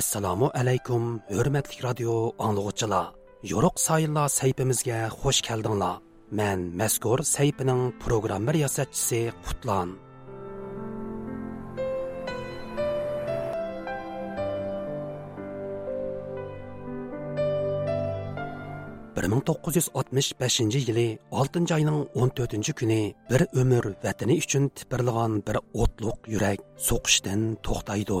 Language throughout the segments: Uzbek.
assalomu alaykum hurmatli radio anglag'uchilar yo'ruq sayillar saytimizga xush keldinglar. Man mazkur sayfining programma yasatchisi qutlan. bir ming to'qqiz yuz oltmish beshinchi yili oltinchi oyning o'n to'rtinchi kuni bir umr vatani uchun tipirlagan bir o'tliq yurak so'qishdan to'xtaydi.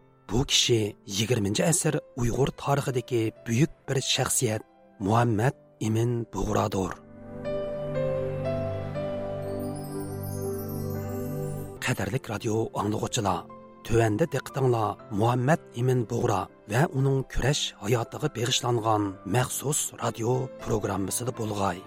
Bu kishi 20 asr Uyg'ur tarixidagi buyuk bir shaxsiyat Muhammad Imin Bug'rodir. Qadarlik radio anglag'uchilar Төвәндә диqqәтеңләр Muhammad Имин Бугра ва уның көрәш хаятыга бегышланган махсус радио программасында булгай.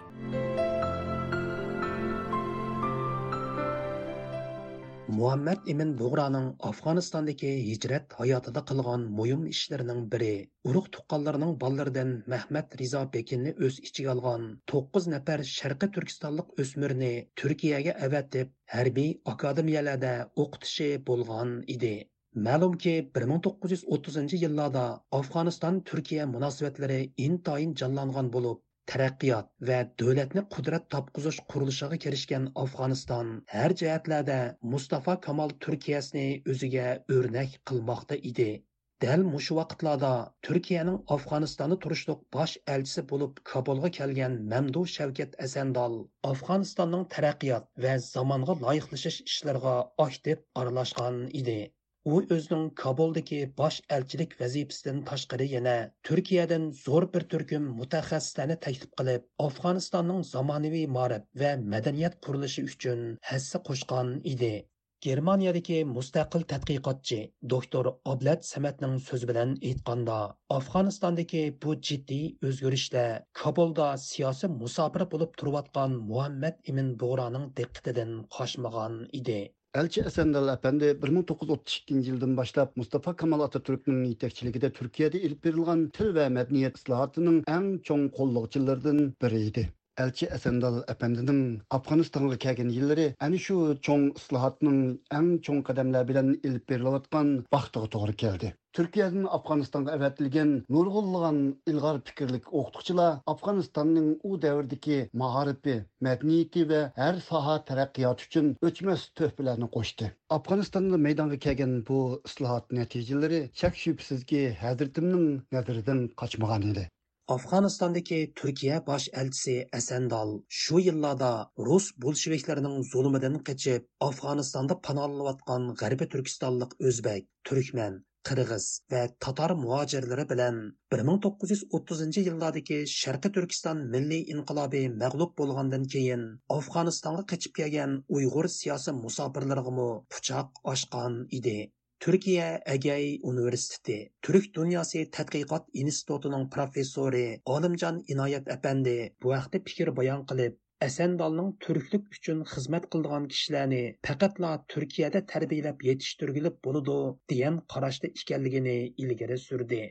Muhammad Emin bug'roning afg'onistondagi hijrat hayotida qilgan muhim ishlarining biri urug' tuqqanlarning bolalaridan mahmad rizo bekinni o'z ichiga olgan to'qqiz nafar sharqiy turkistonlik o'smirni turkiyaga avatib harbiy akademiyalarda o'qitishi bo'lgan edi. Ma'lumki, 1930 yillarda Afg'oniston Turkiya munosabatlari intoyin jonlangan bo'lib, taraqqiyot va davlatni qudrat topqizish qurilishiga kirishgan afg'oniston. Har jihatlarda mustafa kamol turkiyasini o'ziga o'rnak qilmoqda edi. Dal mushu vaqtlarda turkiyaning afg'onistonni turishliq bosh elchisi bo'lib kabulga kelgan mamdu shavkat asandol afg'onistonning taraqqiyot va zamonga loyiqlashish ishlariga aktiv aralashgan edi. U o'zining kobuldagi bosh elchilik vazifasidan tashqari yana turkiyadan zo'r bir turkum mutaxassislarni taklif qilib afg'onistonning zamonaviy ma'rif va madaniyat qurilishi uchun hassa qo'shgan edi. Germaniyadagi mustaqil tadqiqotchi doktor oblat samatning so'zi bilan aytganda afg'onistondagi bu jiddiy o'zgarishlar kobulda siyosiy musofir bo'lib turayotgan muhammad ibn bug'roning diqqatidan qochmagan edi. Elçi Esendal Efendi 1932 yıldan başlap Mustafa Kemal Atatürk'ün yetekçiliginde Türkiye'de ilk berilgan til ve medeniyet islahatının en çok kolluqçılarından biriydi. Elçi Esendal Efendi'nin Afganistan'a kelgen yılları en şu çoğun islahatının en çoğun kademler bilen ilip verilayotgan vaqtiga doğru geldi. Türkiye'nin Afganistan'a evetilgen nurgulluğun ilgar fikirlik okutukçular Afganistan'ın o devirdeki maharipi, medeniyeti ve her saha terakkiyat için öçmez töhbelerini koştu. Afganistan'da meydana kelgen bu ıslahat neticeleri şek şüphesiz ki Hazretim'nin nedirden kaçmagan idi. Afg'onistondagi Turkiya bosh elchisi Asandal shu yillarda Rus bolsheviklarining zulmidan qochib Afg'onistonda panohlanayotgan G'arbiy Turkistonlik o'zbek, turkman, qirg'iz va tatar muhojirlari bilan 1930 yillardagi Sharqiy Turkiston milliy inqilobi mag'lub bo'lgandan keyin Afg'onistonga qochib kelgan Uyg'ur siyosiy musofirlariga pichoq ochgan edi. Turkiya Agay Universiteti Turk Dunyosi tadqiqot institutining professori Olimjon Inoyat apandi bu vaqtda fikr bayon qilib, Asandalning turklik uchun xizmat qilgan kishilarni faqatla Türkiyədə tarbiyalab yetishtirgilib buludu degan qarashda ikənligini ilgari surdi.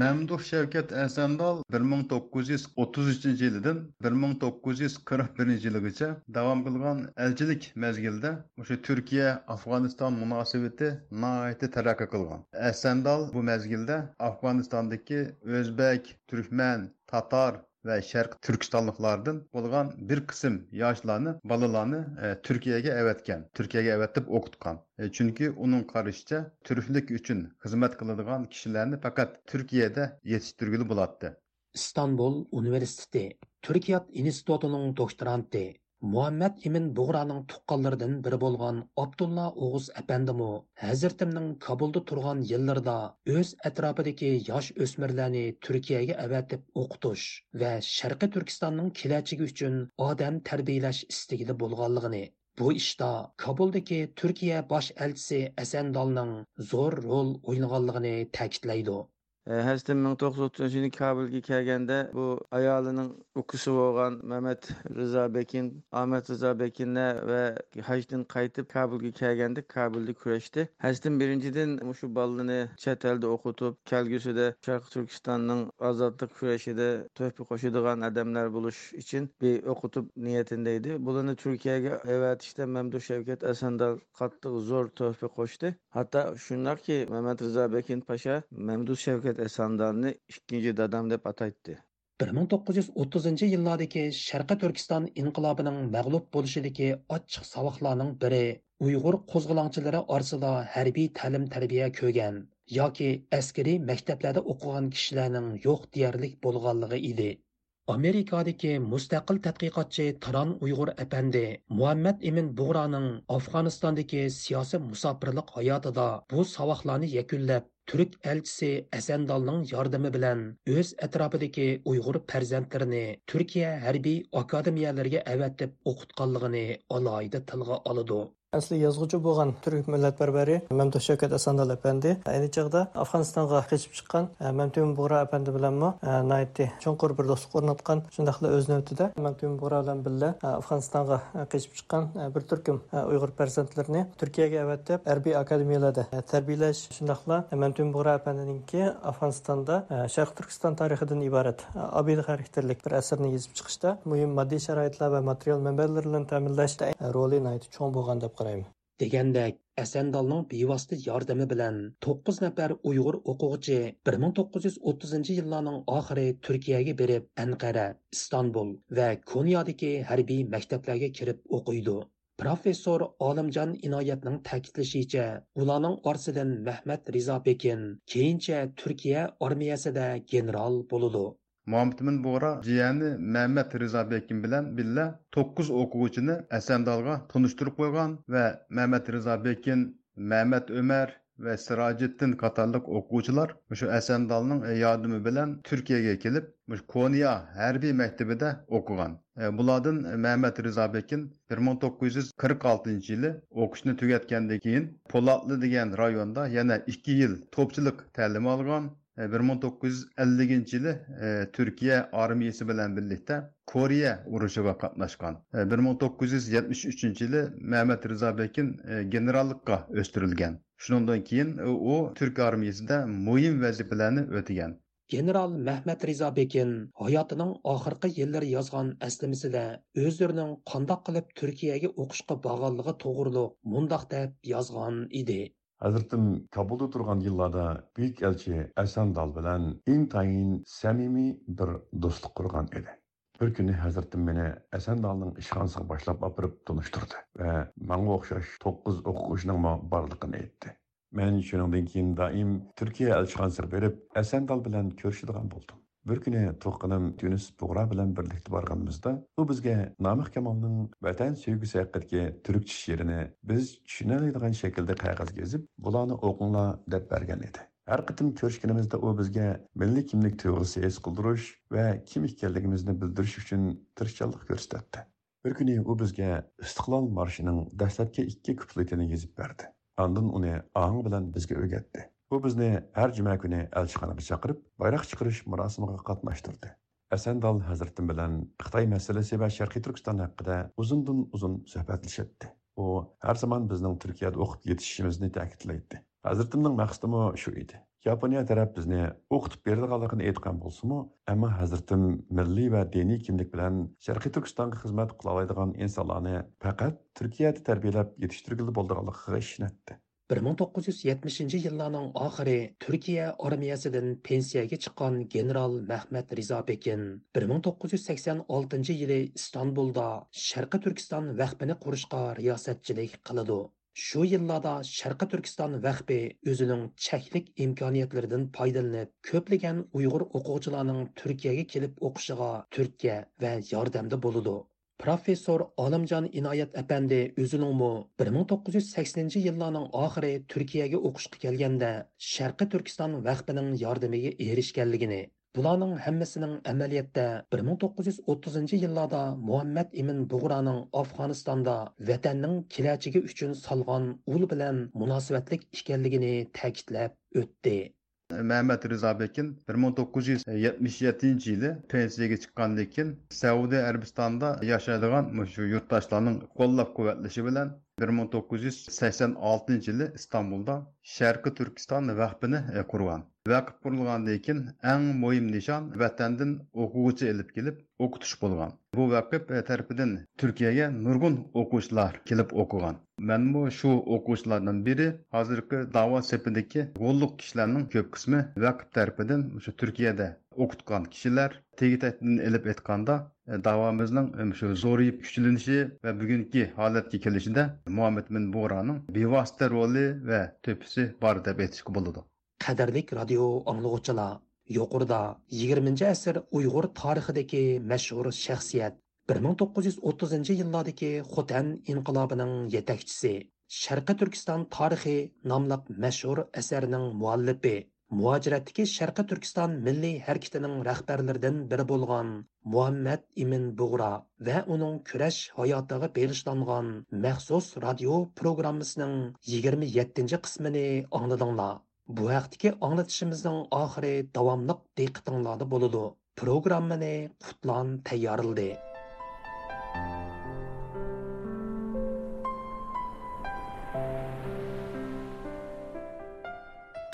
Məmduh Şəvkət Əsəndal 1933-cü ildən 1941-ci ilgəcə davam qılğan əlçilik məzgildə oşu Türkiyə-Afğanistan münasibəti nəhayət tərəqqi qılğan. Əsəndal bu məzgildə Afğanistandakı özbək, türkmən, tatar va sharq turkistonliklardan bo'lgan bir qism yoshlarni bolalarni e, Türkiye'ye evetken, Türkiye'ye evetip o'qitgan. E, chunki uning karışça Türklük uchun xizmat qiladigan kishilarni faqat Türkiye'de yetiştirgülü bo'ladi istanbul universiteti Türkiye institutining doktoranti muhammad imin bug'raning tuqqanlaridan biri bo'lgan abdulla o'g'iz apandimu hazratimning kabulda turgan yillarida o'z atrofidagi yosh o'smirlarni turkiyaga avatib o'qitish va sharqiy turkistonning kelajagi uchun odam tarbiyalash istigida bo'lganligini bu ishda kabuldagi turkiya bosh elchisi asandolning zo'r rol o'ynaganligini ta'kidlaydi. Həstin 1930 yılı Kabulga kelganda bu ayolining ukisi bo'lgan Mehmet Rıza Bekin, Ahmet Rıza Bekin'le ve hajdan qaytib Kabulga kelganda Kabulda kurashdi. Hastin birinchidan shu balani chet elda o'qitib, kelgusida Sharq Turkistonning ozodlik kurashida to'pi qo'shadigan odamlar bo'lish uchun bir o'qitib niyatida edi. Bularni Turkiyaga avatishda Mamduh Shavkat Asandal qattiq zo'r to'pi qo'shdi. Hatto shundaqki Mehmet Rıza Bekin Pasha Mamduh Shavkat esandarni ikkinchi dadam deb ataydi. 1930 yillardagi Sharqi Turkiston inqilobining mag'lub bo'lishidagi ochiq saboqlarning biri Uyg'ur qo'zg'olonchilari orasida harbiy ta'lim tarbiya ko'rgan yoki askariy maktablarda o'qigan kishilarning yo'q deyarlik bo'lganligi edi. Amerikadagi mustaqil tadqiqotchi Taron Uyg'ur apandi Muhammad Emin Bug'roning Afg'onistondagi siyosiy musofirlik hayotida bu savoqlarni yakunlab turk elchisi asandolning yordami bilan o'z atrofidagi Uyg'ur farzandlarini Turkiya harbiy akademiyalariga avatib o'qitganligini alohida tilga oladi. Әслі язғычы болған түрік милләтпәрвәре Мәмдүх Шәкәт Әсәндал әпәнде әйне чағда Афғанстанға қечіп шыққан Мәмтүм Бура әпәнде білән мо найти чонқор бір достық орнатқан шындақлы өз нөтіде Мәмтүм Бура білән биллә Афғанстанға қечіп шыққан бір түркім ұйғыр перзентлеріне Түркияға әвәттеп әрби академияларда тәрбиеләш шындақлы Мәмтүм Бура ке Афғанстанда Шәрқ Түркістан тарихыдан ибарат абид характерлік бір әсерні езіп чықышта мөһим матди шарайытлар ва материал мәнбәләрләрен тәэминләштә роле найты чоң булган qarayman degandek asandalning bevosita yordami bilan 9 nafar uyg'ur o'quvchi 1930 yillarning oxiri turkiyaga berib anqara istanbul va konyadagi harbiy maktablarga kirib o'qiydi. Professor olimjon inoyatning ta'kidlashicha ularning orasidan mahmad rizobekin keyincha turkiya armiyasida general bo'ludi Muhammed Bora jiyani Mehmet Rıza bekim bilan billa 9 o'quvchini Asandalga tunishtirib qo'ygan va Mehmet Rıza Bekin, Mehmet Ömer va Katarlık qatorliq şu shu Asandalning yordami bilan Turkiyaga kelib, Konya harbiy maktabida o'qigan. E, bulardan Mehmet Rıza Bekin 1946-yili o'qishni tugatgandan keyin Polatlı degan rayonda yana 2 E, bir ming to'qqiz yuz 1950 yili e, turkiya armiyasi bilan birlikda Koreya urushiga qatnashgan. E, 1973 yili mamat Rıza Bekin generallikqa o'stirilgan. Shundan keyin u turk armiyasida muhim vazifalarni o'tagan. General Mehmet Riza Bekin hayotining oxirgi yillari yozgan aslimisida o'zlarining qandoq qilib Turkiyaga o'qishga borganligi to'g'riliq mundoq deb yozgan edi. Hazretim Kabulda turgan yıllarda büyük elçi Esendal bilen intayin samimi bir dostluk kurgan edi. Bir günü Hazretim beni Esendal'ın işxanasına başlap apırıp tanıştırdı ve bana okşaş 9 okuşunun barlıkını etti. Men şunundan keyin daim Türkiye elçixanasına berip Esendal bilen ko'rishadigan buldum. Bir kuni to'qqinim Tunis Bug'ra bilan birlikda borganimizda u bizga Namih Kamolning vatan sevgisi haqidagi turkcha she'rini biz tushunadigan shaklda qog'ozga yozib, bularni o'qinglar deb bergan edi. Har qitim ko'rishganimizda u bizga milliy kimlik tuyg'usi his qildirish va kim ekanligimizni bildirish uchun tirishchanlik ko'rsatdi. Bir kuni u bizga Istiqlol marshining dastlabki ikki kupletini yozib berdi. Ondan uni ong bilan bizga o'rgatdi. Bu bizni har juma kuni elchixonaga chaqirib, bayroq chiqarish marosimiga qatnashtirdi. Asandal Hazratim bilan Xitoy masalasi va Sharqiy Turkiston haqida uzundan uzun suhbatlashdi. U har zamon bizning Turkiyada o'qib yetishishimizni ta'kidlaydi. Hazratimning maqsadi shu edi. Yaponiya taraf bizni o'qitib beradiganligini aytgan bo'lsa-mu, ammo Hazratim milliy va diniy kimlik bilan Sharqiy Turkistonga xizmat qila oladigan insonlarni faqat Turkiyada tarbiyalab yetishtirgili bo'lganligiga ishonatdi. 1970 yillarning oxiri Turkiya armiyasidan pensiyaga chiqqan general Mahmad Rizo Pekin 1986 yili Istanbulda Sharqi Turkiston vaqfini qurishga riyosatchilik qiladi. Shu yillarda Şərqi Türkistan vaqfi o'zining cheklik imkoniyatlaridan foydalanib, köpləyən Uyg'ur oxucularının Türkiyəyə kelib o'qishiga Türkiyə va yardımda bo'ladi. Professor Olimjon Inoyat apandi o'ziningmi 1980 yillarning oxiri Turkiyaga o'qishga kelganda Sharqi Turkiston vahbining yordamiga erishganligini, bularning hammasining amaliyotda 1930 yillarda Muhammad Ibn Bug'raning Afg'onistonda vatanning kelajagi uchun solgan ul bilan munosabatlik ekanligini ta'kidlab o'tdi. Mehmet Rıza Bekin 1977-ci ili pensiyaya çıxqandan kin Səudi Ərəbistanında yaşadığan şu yurttaşlarının qollab quvvətləşi bilən 1986 yılı İstanbul'da Şərqi Türkistan vaqfini e, qurgan. Vaqf qurilgandan keyin eng muhim nishon vatandan o'quvchi elib kelib o'qitish bo'lgan. Bu vaqf e, tarafidan Turkiyaga nurg'un o'quvchilar kelib o'qigan. Men bu shu o'quvchilardan biri hozirgi da'vo sepidagi g'olliq kishilarning ko'p qismi vaqf tarafidan shu Turkiyada o'qitgan kishilar tegitdan ilib aytganda davomizning shu zo'rayib kuchlanishi va bugungi holatga kelishida muhammad bin bo'raning bevosita roli va to'pisi bor deb aytishga bo'ladi qadrlik radio anglag'uchilar yuqorida 20 asr uyg'ur tarixidagi mashhur shaxsiyat 1930 yillardagi xotan inqilobining yetakchisi sharqi turkiston tarixi nomli mashhur asarning muallifi. Muajiratdagi sharqi turkiston milliy harakatining rahbarlaridan biri bo'lgan muhammad imin bug'ra va uning kurash hayotiga berishlangan maxsus radio programmasining 27 qismini angladinglar. Bu haqdagi anglatishimizning oxiri davomliq deqitinglarda bo'ladi programmani qutlan tayyorildi